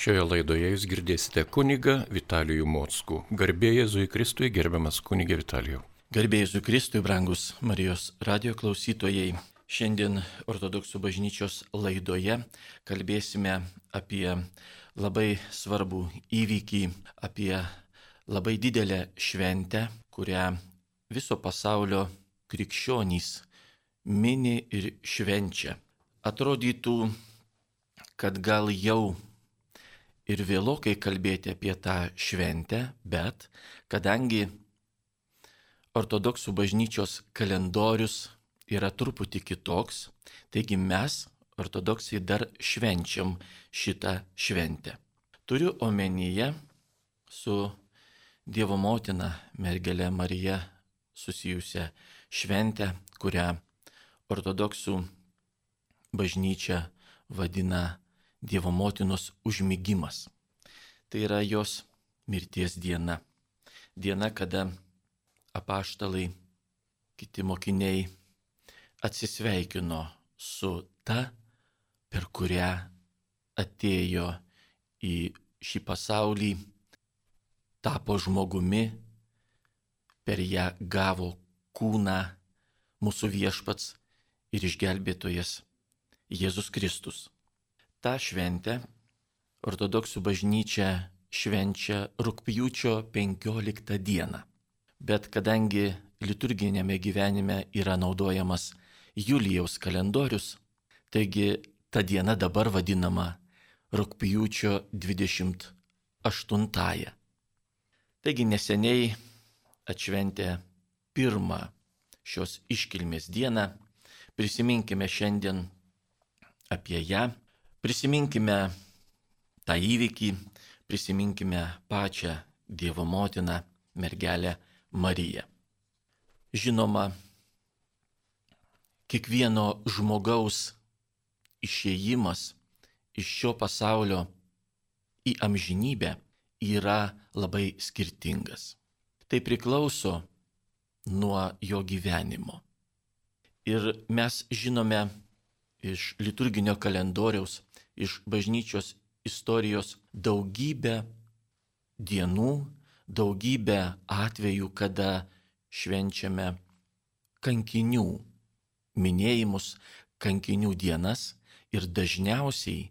Šioje laidoje jūs girdėsite kunigą Vitalijų Mockų. Garbėjai Jėzui Kristui, gerbiamas kunigė Vitalijų. Garbėjai Jėzui Kristui, brangus Marijos radio klausytojai. Šiandien ortodoksų bažnyčios laidoje kalbėsime apie labai svarbų įvykį, apie labai didelę šventę, kurią viso pasaulio krikščionys mini ir švenčia. Atrodytų, kad gal jau ir vėlokai kalbėti apie tą šventę, bet kadangi ortodoksų bažnyčios kalendorius yra truputį kitoks, taigi mes, ortodoksai, dar švenčiam šitą šventę. Turiu omenyje su Dievo motina mergelė Marija susijusią šventę, kurią ortodoksų bažnyčia vadina Dievo motinos užmygimas. Tai yra jos mirties diena. Diena, kada apaštalai, kiti mokiniai atsisveikino su ta, per kurią atėjo į šį pasaulį, tapo žmogumi, per ją gavo kūną mūsų viešpats ir išgelbėtojas Jėzus Kristus. Ta šventė ortodoksų bažnyčia švenčia rūpjūčio 15 dieną. Bet kadangi liturginėme gyvenime yra naudojamas Julijaus kalendorius, taigi ta diena dabar vadinama rūpjūčio 28. Taigi neseniai atšventė pirmą šios iškilmės dieną, prisiminkime šiandien apie ją, prisiminkime tą įvykį, prisiminkime pačią Dievo motiną, mergelę Mariją. Žinoma, kiekvieno žmogaus išėjimas iš šio pasaulio į amžinybę yra labai skirtingas. Tai priklauso nuo jo gyvenimo. Ir mes žinome iš liturginio kalendoriaus, iš bažnyčios istorijos daugybę dienų, daugybę atvejų, kada švenčiame kankinių minėjimus, kankinių dienas ir dažniausiai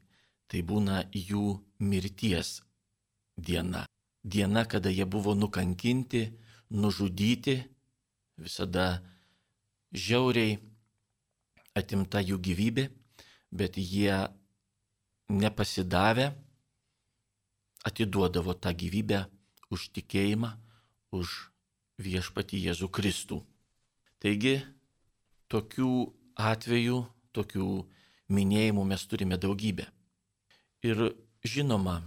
tai būna jų mirties diena. Diena, kada jie buvo nukankinti, nužudyti, visada žiauriai atimta jų gyvybė, bet jie nepasidavę atiduodavo tą gyvybę už tikėjimą, už viešpatį Jėzų Kristų. Taigi, tokių atvejų, tokių minėjimų mes turime daugybę. Ir žinoma,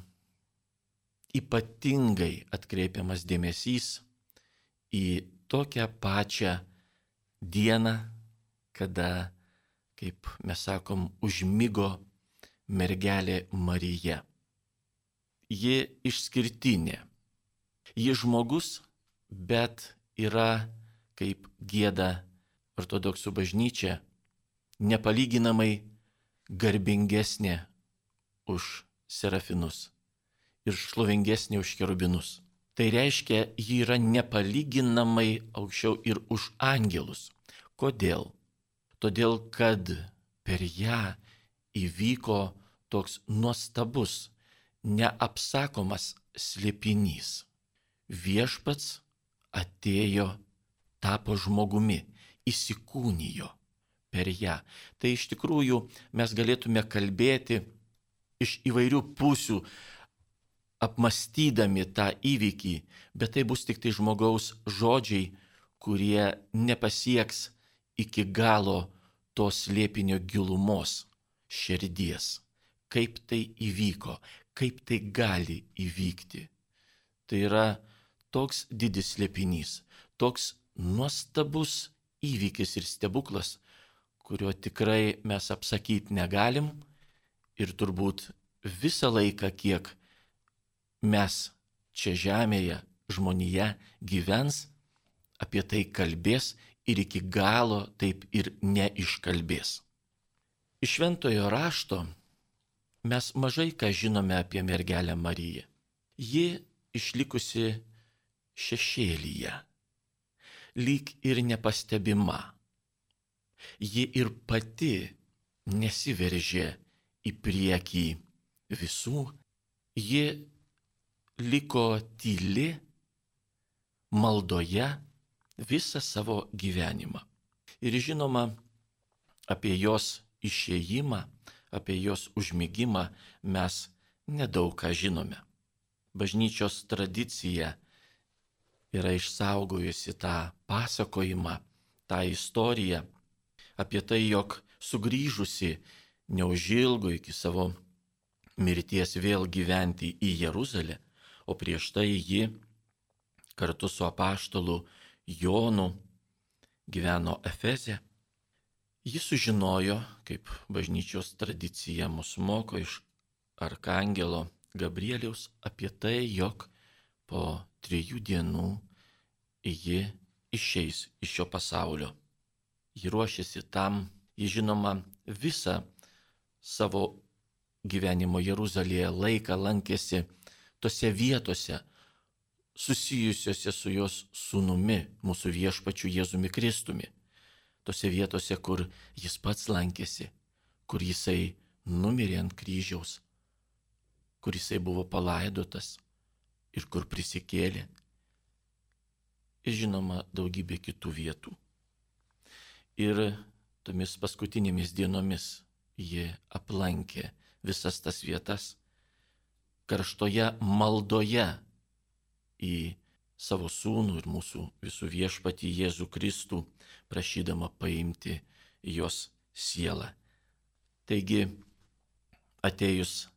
ypatingai atkreipiamas dėmesys į tokią pačią dieną, kada kaip mes sakom, užmygo mergelė Marija. Ji išskirtinė. Ji žmogus, bet yra, kaip gėda ortodoksų bažnyčia, nepalyginamai garbingesnė už serafinus ir šlovingesnė už kerubinus. Tai reiškia, ji yra nepalyginamai aukščiau ir už angelus. Kodėl? todėl kad per ją įvyko toks nuostabus, neapsakomas slėpinys. Viešpats atėjo, tapo žmogumi, įsikūnijo per ją. Tai iš tikrųjų mes galėtume kalbėti iš įvairių pusių, apmastydami tą įvykį, bet tai bus tik tai žmogaus žodžiai, kurie nepasieks iki galo tos liepinio gilumos širdies. Kaip tai įvyko, kaip tai gali įvykti. Tai yra toks didis slėpinys, toks nuostabus įvykis ir stebuklas, kurio tikrai mes apsakyti negalim ir turbūt visą laiką, kiek mes čia žemėje, žmonija gyvens, apie tai kalbės ir iki galo taip ir neiškalbės. Iš šventojo rašto mes mažai ką žinome apie mergelę Mariją. Ji išlikusi šešėlyje, lyg ir nepastebima. Ji ir pati nesiveržė į priekį visų, ji liko tyli maldoje visą savo gyvenimą. Ir žinoma, apie jos išėjimą, apie jos užmygimą mes nedaug ką žinome. Bažnyčios tradicija yra išsaugojusi tą pasakojimą, tą istoriją apie tai, jog sugrįžusi neužilgo iki savo mirties vėl gyventi į Jeruzalę, o prieš tai ji kartu su apaštalu Jonu gyveno Efeze. Jis sužinojo, kaip bažnyčios tradicija mus moko iš arkangelo Gabrieliaus apie tai, jog po trijų dienų ji išeis iš šio pasaulio. Ji ruošiasi tam, ji žinoma visą savo gyvenimo Jeruzalėje laiką lankėsi tose vietose susijusiose su jos sūnumi, mūsų viešpačiu Jėzumi Kristumi. Tose vietose, kur jis pats lankėsi, kur jisai numirė ant kryžiaus, kur jisai buvo palaidotas ir kur prisikėlė. Ir žinoma, daugybė kitų vietų. Ir tomis paskutinėmis dienomis ji aplankė visas tas vietas karštoje maldoje į savo sūnų ir mūsų visų viešpatį Jėzų Kristų, prašydama paimti jos sielą. Taigi, atėjus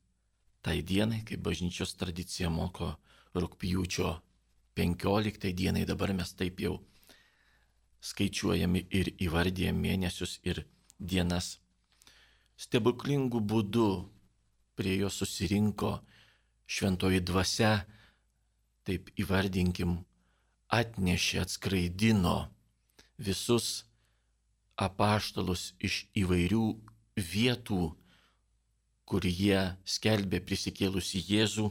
tai dienai, kaip bažnyčios tradicija moko rūpjūčio 15 dienai, dabar mes taip jau skaičiuojami ir įvardėjame mėnesius ir dienas. Stebuklingų būdų prie jo susirinko šventoji dvasia, taip įvardinkim, atnešė, atskraidino visus apaštalus iš įvairių vietų, kur jie skelbė prisikėlusi Jėzų,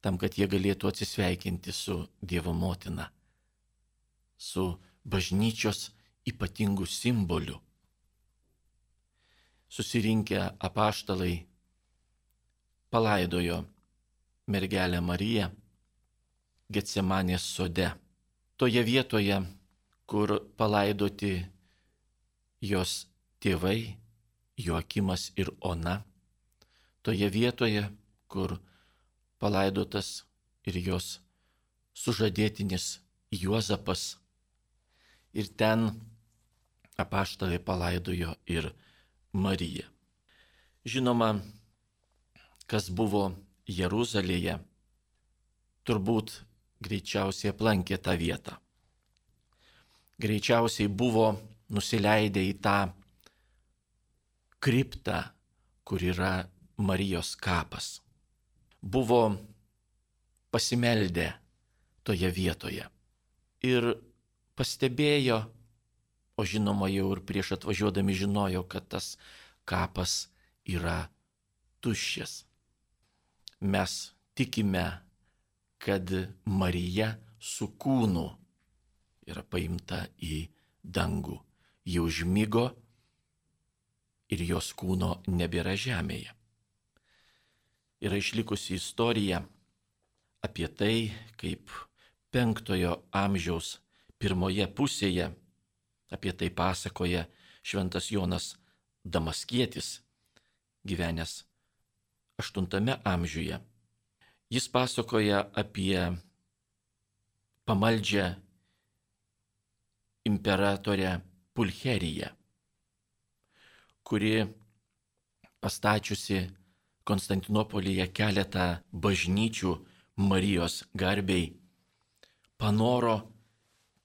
tam, kad jie galėtų atsisveikinti su Dievo motina, su bažnyčios ypatingų simboliu. Susirinkę apaštalai palaidojo mergelę Mariją Getsemanės sode. Toje vietoje, kur palaidoti jos tėvai, Joakimas ir Ona. Toje vietoje, kur palaidotas ir jos sužadėtinis Juozapas. Ir ten apaštalai palaidojo ir Mariją. Žinoma, kas buvo Jeruzalėje, turbūt greičiausiai aplankė tą vietą. Greičiausiai buvo nusileidę į tą kriptą, kur yra Marijos kapas. Buvo pasimeldę toje vietoje. Ir pastebėjo, o žinoma jau ir prieš atvažiuodami žinojo, kad tas kapas yra tuščias mes tikime, kad Marija su kūnu yra paimta į dangų. Ji užmygo ir jos kūno nebėra žemėje. Yra išlikusi istorija apie tai, kaip penktojo amžiaus pirmoje pusėje, apie tai pasakoja šventas Jonas Damaskietis, gyvenęs VIII amžiuje. Jis pasakoja apie pamaldžią imperatorę Pulcheriją, kuri pastačiusi Konstantinopolyje keletą bažnyčių Marijos garbiai, panoro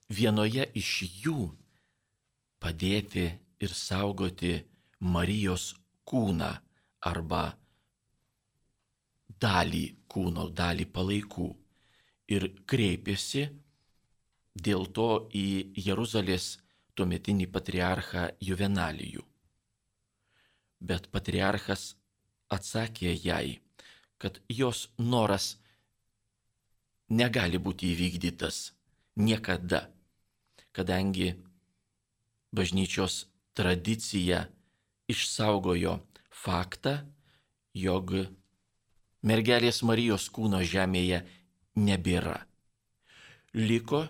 vienoje iš jų padėti ir saugoti Marijos kūną arba dalį kūno, dalį palaikų. Ir kreipėsi dėl to į Jeruzalės tuometinį patriarchą Juvenalijų. Bet patriarchas atsakė jai, kad jos noras negali būti įvykdytas niekada, kadangi bažnyčios tradicija išsaugojo faktą, jog mergelės Marijos kūno žemėje nebėra. Liko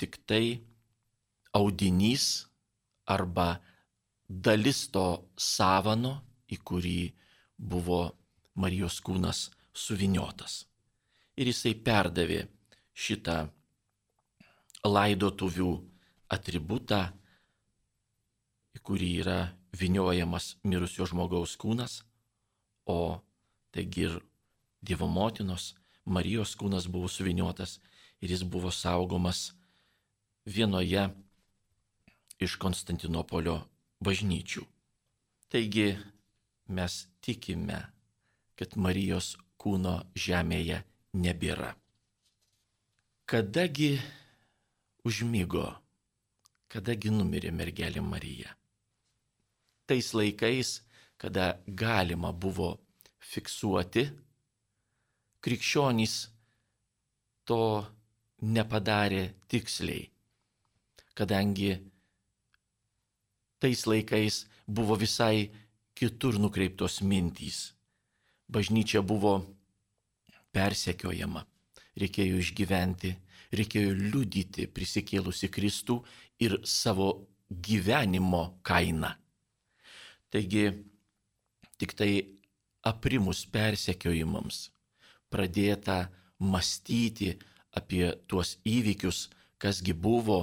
tik tai audinys arba dalis to savano, į kurį buvo Marijos kūnas suviniotas. Ir jisai perdavė šitą laidotuvių atributą, į kurį yra viniojamas mirusio žmogaus kūnas, o taigi ir Dievo motinos Marijos kūnas buvo suviniotas ir jis buvo saugomas vienoje iš Konstantinopolio bažnyčių. Taigi mes tikime, kad Marijos kūno žemėje nebėra. Kadagi užmygo, kadagi numirė mergelė Marija? Tais laikais, kada galima buvo fiksuoti krikščionys to nepadarė tiksliai, kadangi tais laikais buvo visai kitur nukreiptos mintys. Bažnyčia buvo persekiojama, reikėjo išgyventi, reikėjo liudyti prisikėlusi Kristų ir savo gyvenimo kainą. Taigi tik tai aprimus persekiojimams pradėta mąstyti apie tuos įvykius, kasgi buvo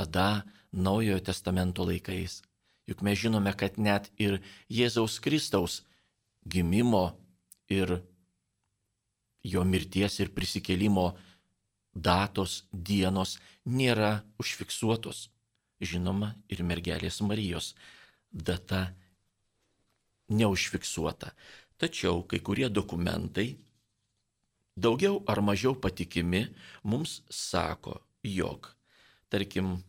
tada Naujojo testamento laikais. Juk mes žinome, kad net ir Jėzaus Kristaus gimimo ir jo mirties ir prisikėlimo datos, dienos nėra užfiksuotos. Žinoma, ir mergelės Marijos data neužfiksuota. Tačiau kai kurie dokumentai daugiau ar mažiau patikimi, mums sako, jog, tarkim,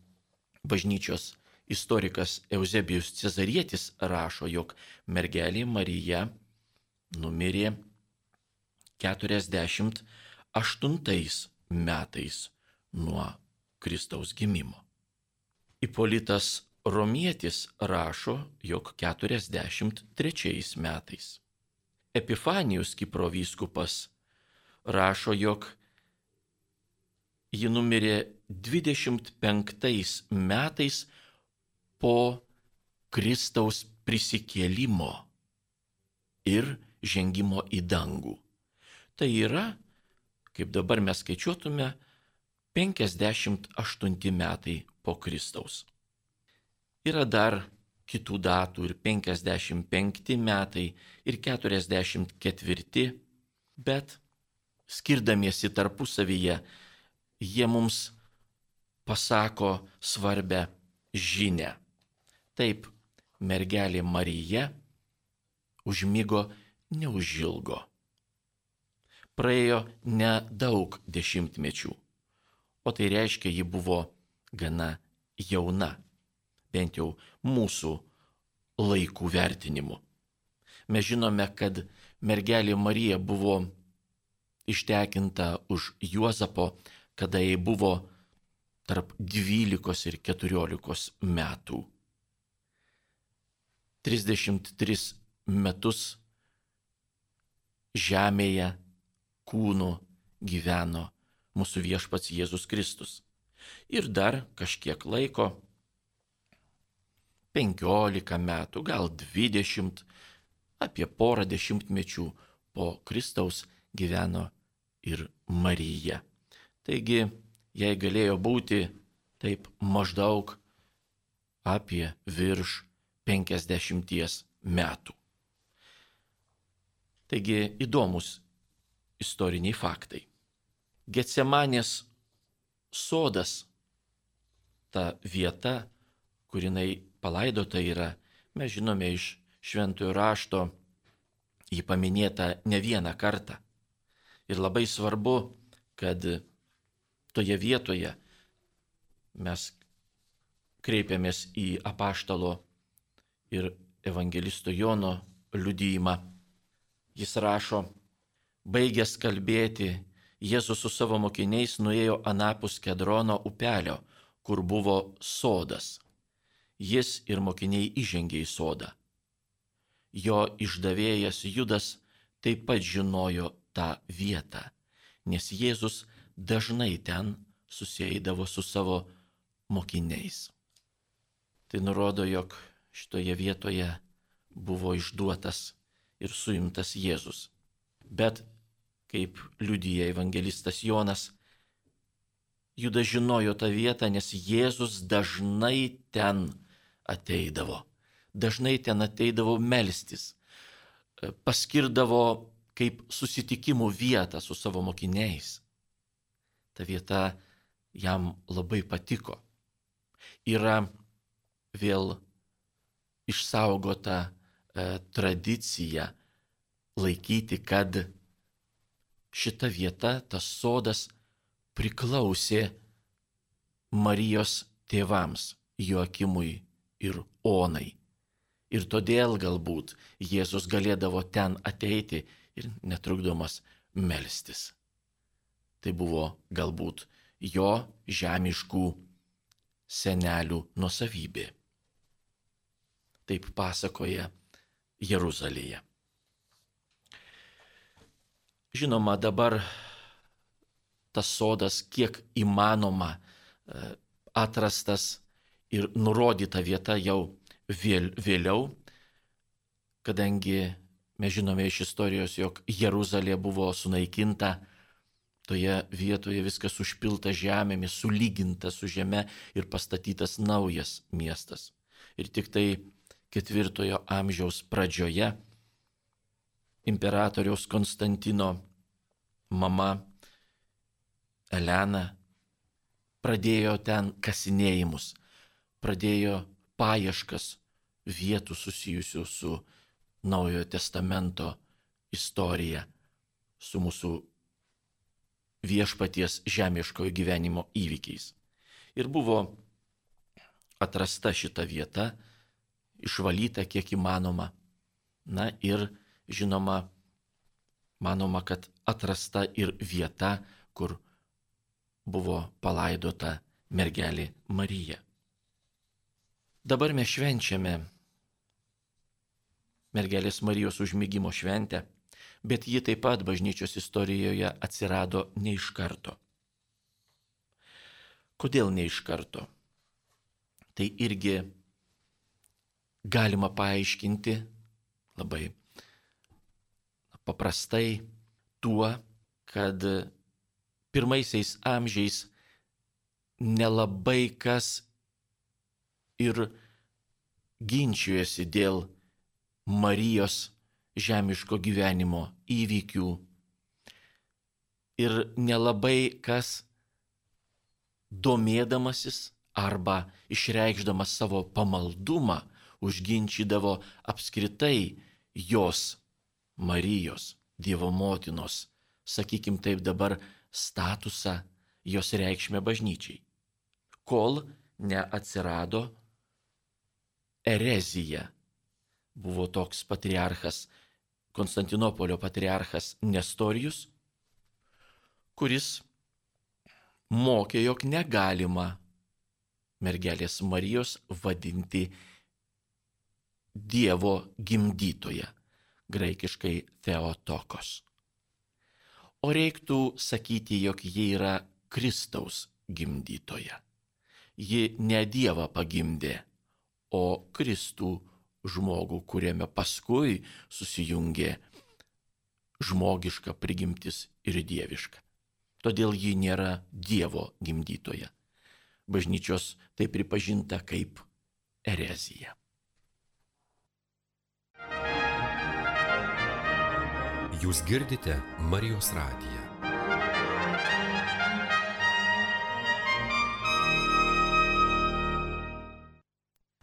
bažnyčios istorikas Eusebijus Cezarietis rašo, jog mergelė Marija numirė 48 metais nuo Kristaus gimimo. Ipolitas Romietis rašo, jog 43 metais. Epifanijus Kipro vyskupas rašo, jog ji numirė 25 metais po Kristaus prisikėlimo ir žengimo į dangų. Tai yra, kaip dabar mes skaičiuotume, 58 metai po Kristaus. Yra dar kitų datų ir 55 metai ir 44, bet skirdamiesi tarpusavyje, jie mums pasako svarbę žinę. Taip, mergelė Marija užmygo neužilgo. Praėjo nedaug dešimtmečių, o tai reiškia, ji buvo gana jauna, bent jau mūsų laikų vertinimu. Mes žinome, kad mergelė Marija buvo ištekinta už Juozapo, kada jai buvo tarp 12 ir 14 metų. 33 metus žemėje kūnu gyveno mūsų viešpats Jėzus Kristus. Ir dar kažkiek laiko, 15 metų, gal 20, apie porą dešimtmečių po Kristaus gyveno ir Marija. Taigi, jai galėjo būti taip maždaug apie virš 50 metų. Taigi įdomus istoriniai faktai. Getsemanės sodas, ta vieta, kur jinai palaidota yra, mes žinome iš šventojo rašto, jį paminėta ne vieną kartą. Ir labai svarbu, kad toje vietoje mes kreipiamės į apaštalo ir evangelisto Jono liudyjimą, Jis rašo, baigęs kalbėti, Jėzus su savo mokiniais nuėjo anapus Kedrono upelio, kur buvo sodas. Jis ir mokiniai įžengė į sodą. Jo išdavėjas Judas taip pat žinojo tą vietą, nes Jėzus dažnai ten susėdavo su savo mokiniais. Tai nurodo, jog šitoje vietoje buvo išduotas ir suimtas Jėzus. Bet kaip liudyja evangelistas Jonas, Judas žinojo tą vietą, nes Jėzus dažnai ten ateidavo. Dažnai ten ateidavo melstis. Paskirdavo kaip susitikimų vietą su savo mokiniais. Ta vieta jam labai patiko. Yra vėl išsaugota e, tradicija laikyti, kad šita vieta, tas sodas priklausė Marijos tėvams Joakimui ir Onai. Ir todėl galbūt Jėzus galėdavo ten ateiti ir netrukdomas melstis. Tai buvo galbūt jo žemiškų senelių nusavybė. Taip pasakoja Jeruzalėje. Žinoma, dabar tas sodas kiek įmanoma e, atrastas ir nurodyta vieta jau vėl, vėliau, kadangi mes žinome iš istorijos, jog Jeruzalė buvo sunaikinta, toje vietoje viskas užpilta žemėmis, sulyginta su žeme ir pastatytas naujas miestas. Ir tik tai ketvirtojo amžiaus pradžioje imperatoriaus Konstantino mama Elena pradėjo ten kasinėjimus, pradėjo paieškas vietų susijusių su Naujojo testamento istorija, su mūsų viešpaties žemiškojo gyvenimo įvykiais. Ir buvo atrasta šita vieta, išvalyta kiek įmanoma. Na ir žinoma, manoma, kad atrasta ir vieta, kur buvo palaidota mergelė Marija. Dabar mes švenčiame mergelės Marijos užmygimo šventę, bet ji taip pat bažnyčios istorijoje atsirado ne iš karto. Kodėl ne iš karto? Tai irgi galima paaiškinti labai paprastai tuo, kad pirmaisiais amžiais nelabai kas ir ginčijosi dėl Marijos žemiško gyvenimo įvykių ir nelabai kas domėdamasis arba išreikšdamas savo pamaldumą užginčydavo apskritai jos Marijos, Dievo motinos, sakykim taip dabar, statusą, jos reikšmę bažnyčiai. Kol neatsirado erezija. Buvo toks patriarchas, Konstantinopolio patriarchas Nestorijus, kuris mokė, jog negalima mergelės Marijos vadinti Dievo gimdytoje graikiškai Theotokos. O reiktų sakyti, jog ji yra Kristaus gimdytoja. Ji ne Dievą pagimdė, o Kristų žmogų, kuriame paskui susijungė žmogiška prigimtis ir dieviška. Todėl ji nėra Dievo gimdytoja. Bažnyčios tai pripažinta kaip erezija. Jūs girdite Marijos radiją.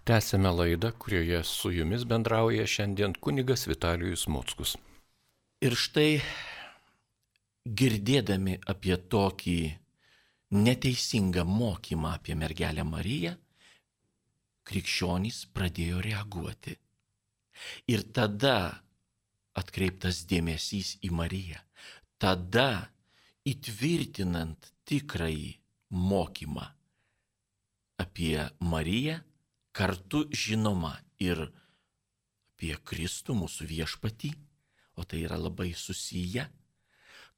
Tęsėme laidą, kurioje su jumis bendrauja šiandien kunigas Vitalijus Mockus. Ir štai girdėdami apie tokį neteisingą mokymą apie mergelę Mariją, krikščionys pradėjo reaguoti. Ir tada atkreiptas dėmesys į Mariją. Tada įtvirtinant tikrąjį mokymą apie Mariją, kartu žinoma ir apie Kristų mūsų viešpatį, o tai yra labai susiję,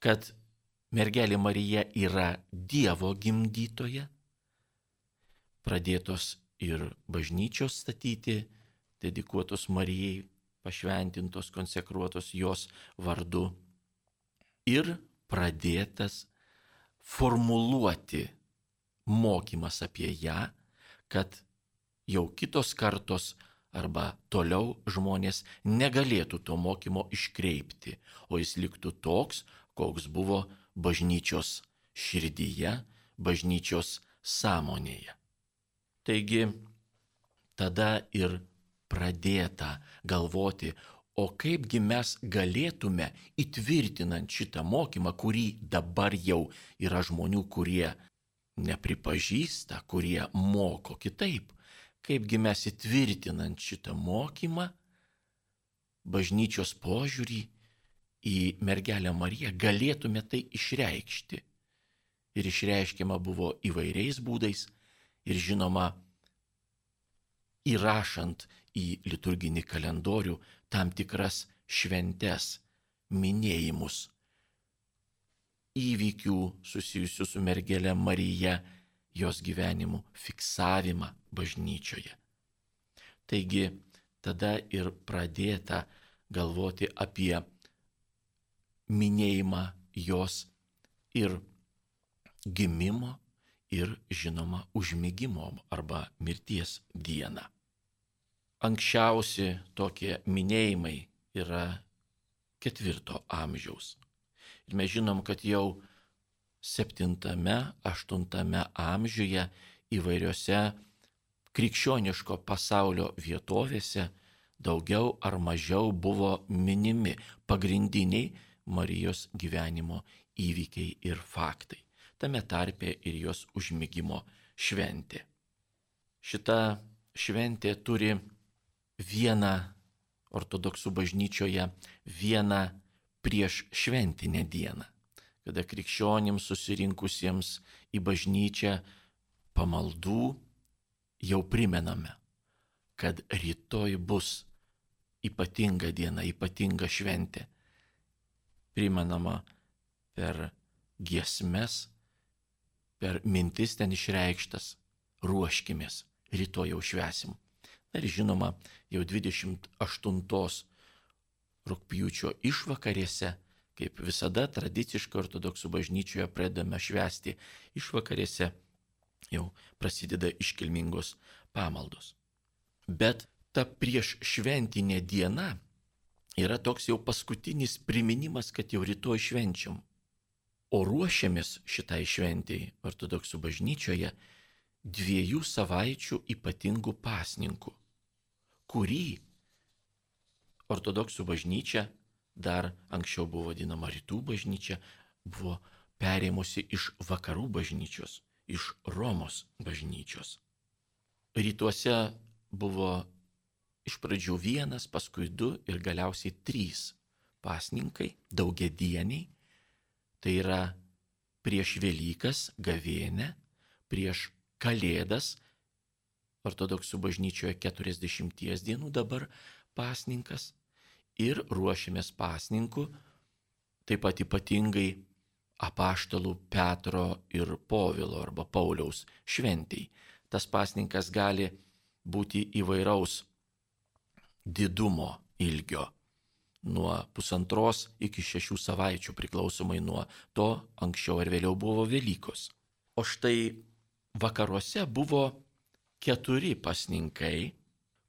kad mergelė Marija yra Dievo gimdytoja, pradėtos ir bažnyčios statyti, dedikuotos Marijai, pašventintos, konsekruotos jos vardu ir pradėtas formuluoti mokymas apie ją, kad jau kitos kartos arba toliau žmonės negalėtų to mokymo iškreipti, o jis liktų toks, koks buvo bažnyčios širdyje, bažnyčios sąmonėje. Taigi tada ir pradėta galvoti, o kaipgi mes galėtume įtvirtinant šitą mokymą, kurį dabar jau yra žmonių, kurie nepripažįsta, kurie moko kitaip, kaipgi mes įtvirtinant šitą mokymą, bažnyčios požiūrį į mergelę Mariją galėtume tai išreikšti. Ir išreiškiama buvo įvairiais būdais, ir žinoma, įrašant į liturginį kalendorių tam tikras šventes, minėjimus, įvykių susijusių su mergelė Marija, jos gyvenimu fiksavimą bažnyčioje. Taigi tada ir pradėta galvoti apie minėjimą jos ir gimimo ir žinoma užmygimo arba mirties dieną. Anksčiausi tokie minėjimai yra ketvirto amžiaus. Ir mes žinom, kad jau septintame, aštuntame amžiuje įvairiose krikščioniško pasaulio vietovėse daugiau ar mažiau buvo minimi pagrindiniai Marijos gyvenimo įvykiai ir faktai tame tarpe ir jos užmygimo šventė. Šita šventė turi vieną ortodoksų bažnyčioje, vieną prieš šventinę dieną, kada krikščionims susirinkusiems į bažnyčią pamaldų jau primename, kad rytoj bus ypatinga diena, ypatinga šventė. Primenama per giesmes, per mintis ten išreikštas, ruoškimės, rytoj jau švesim. Ir žinoma, jau 28 rūpjūčio išvakarėse, kaip visada tradiciškai ortodoksų bažnyčioje pradedame švesti išvakarėse, jau prasideda iškilmingos pamaldos. Bet ta prieš šventinė diena yra toks jau paskutinis priminimas, kad jau rytoj švenčiam. O ruošiamės šitai šventijai ortodoksų bažnyčioje dviejų savaičių ypatingų pasninkų, kurį ortodoksų bažnyčia, dar anksčiau buvo vadinama rytų bažnyčia, buvo perėmusi iš vakarų bažnyčios, iš Romos bažnyčios. Rytuose buvo iš pradžių vienas, paskui du ir galiausiai trys pasninkai, daugiadieniai Tai yra prieš Velykas, gavėnę, prieš Kalėdas, ortodoksų bažnyčioje 40 dienų dabar pasninkas ir ruošiamės pasninku, taip pat ypatingai apaštalų Petro ir Povilo arba Pauliaus šventijai. Tas pasninkas gali būti įvairaus didumo ilgio nuo pusantros iki šešių savaičių priklausomai nuo to, anksčiau ar vėliau buvo Velykos. O štai vakaruose buvo keturi pasninkai,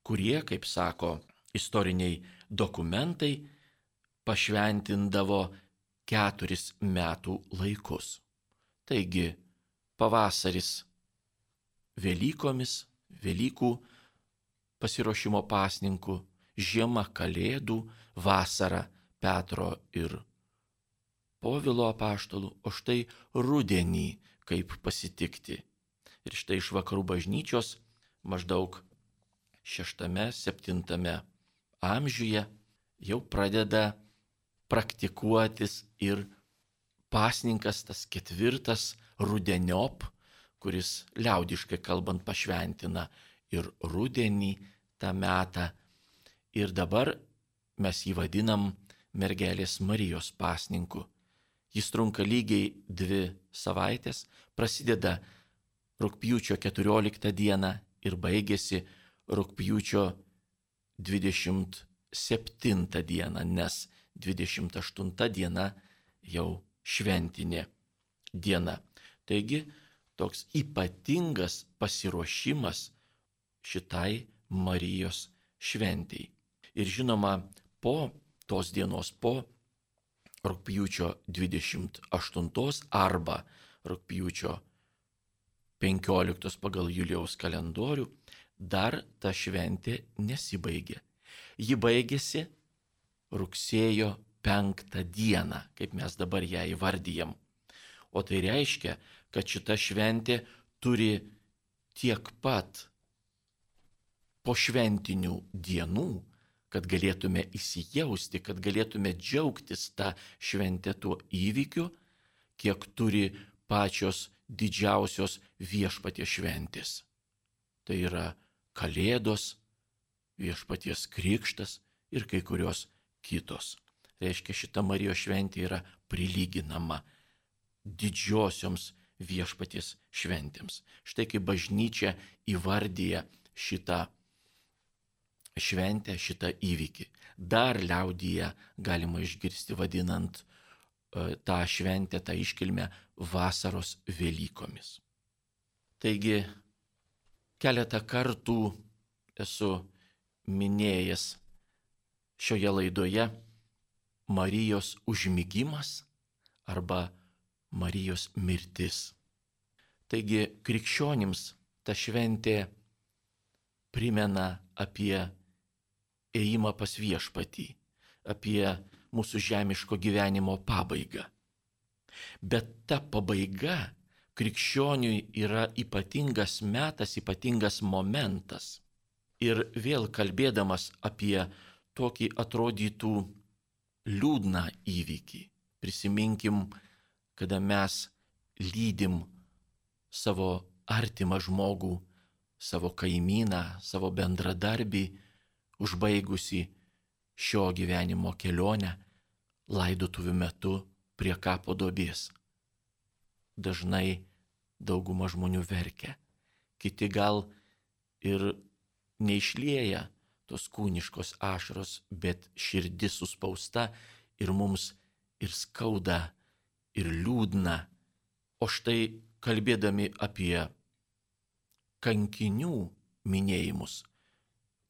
kurie, kaip sako istoriniai dokumentai, pašventindavo keturis metų laikus. Taigi pavasaris Velykomis, Velykų pasiruošimo pasninkų, žiema Kalėdų, vasara Petro ir Povilo apaštalų, o štai rudenį kaip pasitikti. Ir štai iš vakarų bažnyčios maždaug šeštame, septintame amžiuje jau pradeda praktikuotis ir pasninkas tas ketvirtas rudeniop, kuris liaudiškai kalbant pašventina ir rudenį tą metą. Ir dabar mes jį vadinam mergelės Marijos pasninku. Jis trunka lygiai dvi savaitės, prasideda rūpjūčio 14 dieną ir baigėsi rūpjūčio 27 dieną, nes 28 diena jau šventinė diena. Taigi toks ypatingas pasiruošimas šitai Marijos šventijai. Ir žinoma, po tos dienos, po rūpjūčio 28 arba rūpjūčio 15 pagal Julijaus kalendorių, dar ta šventė nesibaigė. Ji baigėsi rugsėjo 5 dieną, kaip mes dabar ją įvardyjam. O tai reiškia, kad šita šventė turi tiek pat po šventinių dienų, kad galėtume įsijausti, kad galėtume džiaugtis tą šventę tuo įvykiu, kiek turi pačios didžiausios viešpaties šventės. Tai yra Kalėdos, viešpaties krikštas ir kai kurios kitos. Reiškia, šita Marijos šventė yra prilyginama didžiosioms viešpaties šventėms. Štai kaip bažnyčia įvardyja šitą šventę, šitą įvykį. Dar liaudyje galima išgirsti vadinant e, tą šventę, tą iškilmę vasaros Velykomis. Taigi keletą kartų esu minėjęs šioje laidoje Marijos užmygimas arba Marijos mirtis. Taigi krikščionims ta šventė primena apie ėjimą pas viešpatį, apie mūsų žemiško gyvenimo pabaigą. Bet ta pabaiga krikščioniui yra ypatingas metas, ypatingas momentas. Ir vėl kalbėdamas apie tokį atrodytų liūdną įvykį, prisiminkim, kada mes lydim savo artimą žmogų, savo kaimyną, savo bendradarbį, užbaigusi šio gyvenimo kelionę laidotuvių metu prie kapo dobės. Dažnai dauguma žmonių verkia, kiti gal ir neišlėja tos kūniškos ašaros, bet širdis suspausta ir mums ir skauda, ir liūdna. O štai kalbėdami apie kankinių minėjimus,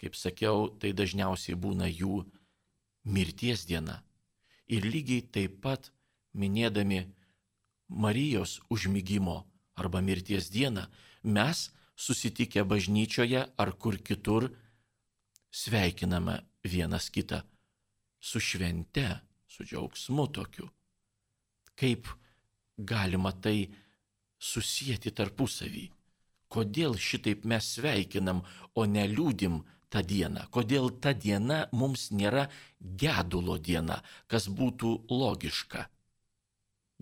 Kaip sakiau, tai dažniausiai būna jų mirties diena. Ir lygiai taip pat minėdami Marijos užmygimo arba mirties dieną, mes susitikę bažnyčioje ar kur kitur sveikiname vienas kitą su švente, su džiaugsmu tokiu. Kaip galima tai susijęti tarpusavį? Kodėl šitaip mes sveikinam, o neliūdim tą dieną, kodėl ta diena mums nėra gedulo diena, kas būtų logiška.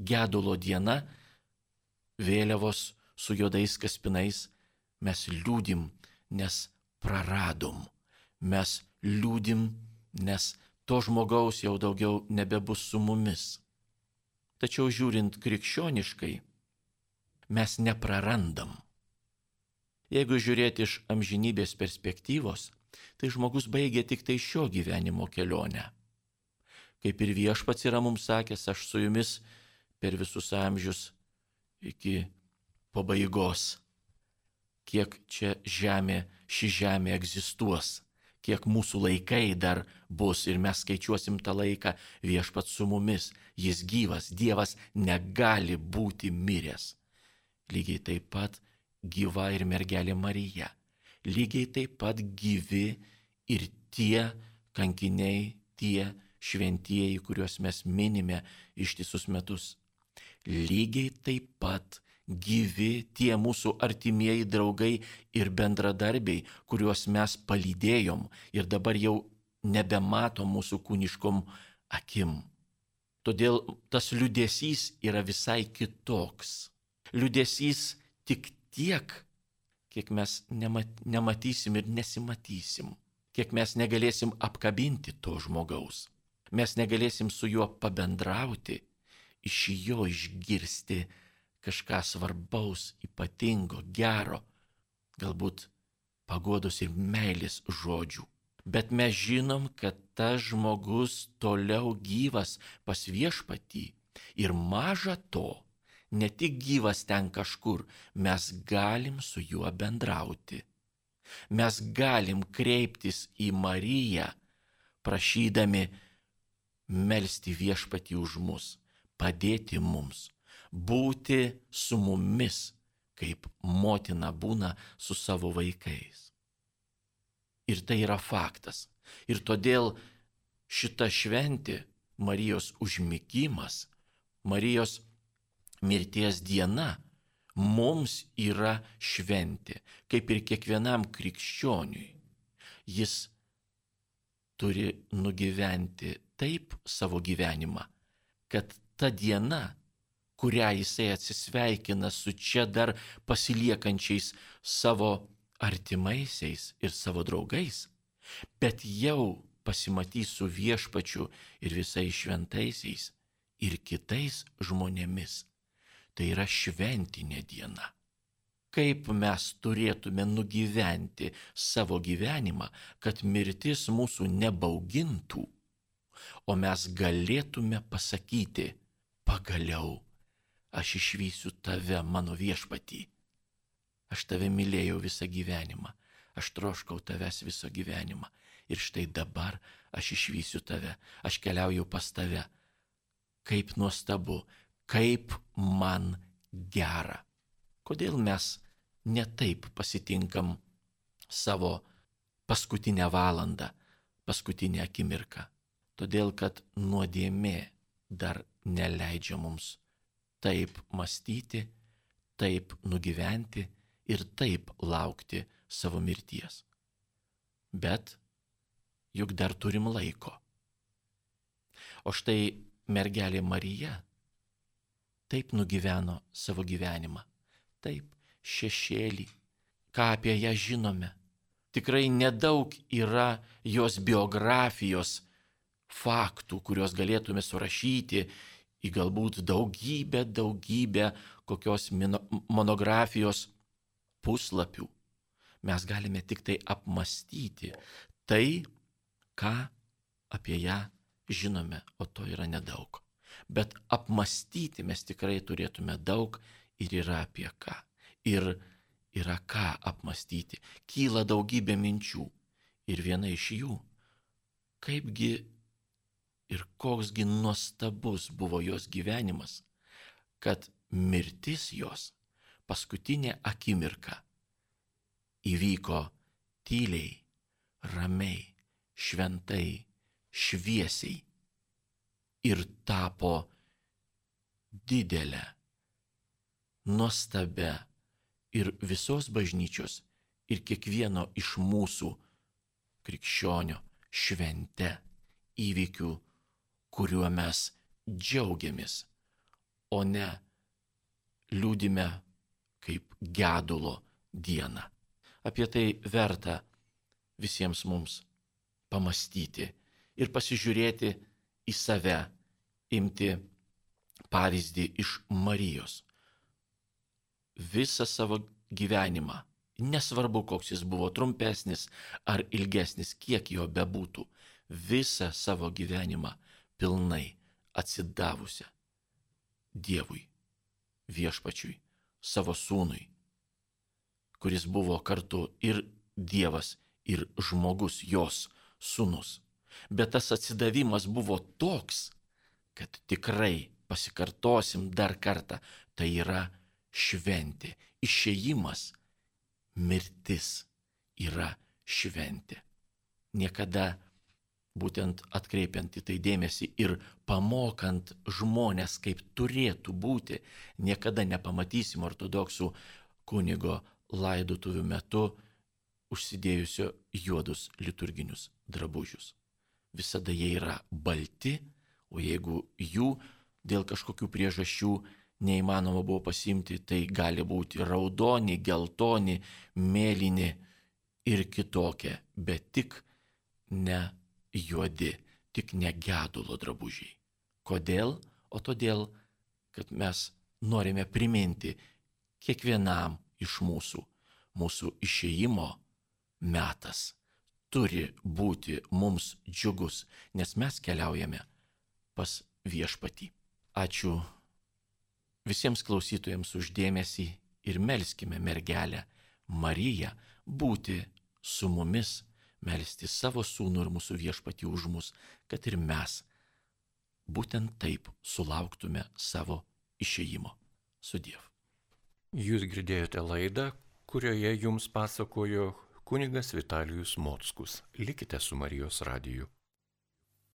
Gedulo diena, vėliavos su juodais kaspinais, mes liūdim, nes praradom, mes liūdim, nes to žmogaus jau daugiau nebebus su mumis. Tačiau žiūrint krikščioniškai, mes neprarandam. Jeigu žiūrėti iš amžinybės perspektyvos, tai žmogus baigia tik tai šio gyvenimo kelionę. Kaip ir viešpats yra mums sakęs, aš su jumis per visus amžius iki pabaigos. Kiek čia žemė, ši žemė egzistuos, kiek mūsų laikai dar bus ir mes skaičiuosim tą laiką viešpats su mumis. Jis gyvas, Dievas negali būti miręs. Lygiai taip pat gyva ir mergelė Marija lygiai taip pat gyvi ir tie kankiniai, tie šventieji, kuriuos mes minime ištisus metus. Lygiai taip pat gyvi tie mūsų artimieji draugai ir bendradarbiai, kuriuos mes palydėjom ir dabar jau nebemato mūsų kūniškom akim. Todėl tas liudesys yra visai kitoks. Liudesys tik tiek, kiek mes nematysim ir nesimatysim, kiek mes negalėsim apkabinti to žmogaus, mes negalėsim su juo pabendrauti, iš jo išgirsti kažką svarbaus, ypatingo, gero, galbūt pagodos ir meilės žodžių. Bet mes žinom, kad tas žmogus toliau gyvas pas viešpatį ir maža to, ne tik gyvas ten kažkur, mes galim su juo bendrauti. Mes galim kreiptis į Mariją, prašydami melstį viešpatį už mus, padėti mums, būti su mumis kaip motina būna su savo vaikais. Ir tai yra faktas. Ir todėl šita šventė, Marijos užmygimas, Marijos mirties diena mums yra šventė, kaip ir kiekvienam krikščioniui. Jis turi nugyventi taip savo gyvenimą, kad ta diena kurią jisai atsisveikina su čia dar pasiliekančiais savo artimaisiais ir savo draugais, bet jau pasimatys su viešpačiu ir visais šventaisiais ir kitais žmonėmis. Tai yra šventinė diena. Kaip mes turėtume nugyventi savo gyvenimą, kad mirtis mūsų nebaugintų, o mes galėtume pasakyti, pagaliau aš išvysiu tave, mano viešpatį. Aš tave mylėjau visą gyvenimą, aš troškau tavęs visą gyvenimą. Ir štai dabar aš išvysiu tave, aš keliauju pas tave. Kaip nuostabu, kaip man gera. Kodėl mes netaip pasitinkam savo paskutinę valandą, paskutinę akimirką? Todėl, kad nuodėmė dar neleidžia mums taip mąstyti, taip nugyventi ir taip laukti savo mirties. Bet juk dar turim laiko. O štai mergelė Marija taip nugyveno savo gyvenimą, taip šešėlį, ką apie ją žinome. Tikrai nedaug yra jos biografijos faktų, kuriuos galėtume surašyti į galbūt daugybę, daugybę kokios monografijos puslapių. Mes galime tik tai apmastyti tai, ką apie ją žinome, o to yra nedaug. Bet apmastyti mes tikrai turėtume daug ir yra apie ką. Ir yra ką apmastyti. Kyla daugybė minčių. Ir viena iš jų, kaipgi ir koksgi nuostabus buvo jos gyvenimas, kad mirtis jos paskutinė akimirka įvyko tyliai, ramiai, šventai, šviesiai ir tapo didelę, nuostabę ir visos bažnyčios ir kiekvieno iš mūsų krikščionio švente įvykių kuriuo mes džiaugiamės, o ne liūdime kaip gedulo dieną. Apie tai verta visiems mums pamastyti ir pasižiūrėti į save, imti pavyzdį iš Marijos. Visą savo gyvenimą, nesvarbu koks jis buvo trumpesnis ar ilgesnis, kiek jo bebūtų, visą savo gyvenimą pilnai atsidavusią Dievui, viešpačiui, savo sūnui, kuris buvo kartu ir Dievas, ir žmogus, jos sūnus. Bet tas atsidavimas buvo toks, kad tikrai pasikartosim dar kartą, tai yra šventė, išėjimas, mirtis yra šventė. Niekada būtent atkreipiant į tai dėmesį ir pamokant žmonės, kaip turėtų būti, niekada nepamatysim ortodoksų kunigo laidotuvių metu užsidėjusio juodus liturginius drabužius. visada jie yra balti, o jeigu jų dėl kažkokių priežasčių neįmanoma buvo pasimti, tai gali būti raudoni, geltoni, mėlyni ir kitokie, bet tik ne juodi, tik ne gedulo drabužiai. Kodėl? O todėl, kad mes norime priminti kiekvienam iš mūsų, mūsų išėjimo metas turi būti mums džiugus, nes mes keliaujame pas viešpatį. Ačiū visiems klausytojams uždėmesį ir melskime mergelę Mariją būti su mumis, melsti savo sūnų ir mūsų viešpatį už mus, kad ir mes būtent taip sulauktume savo išėjimo su Dievu. Jūs girdėjote laidą, kurioje jums pasakojo kunigas Vitalijus Mockus. Likite su Marijos radiju.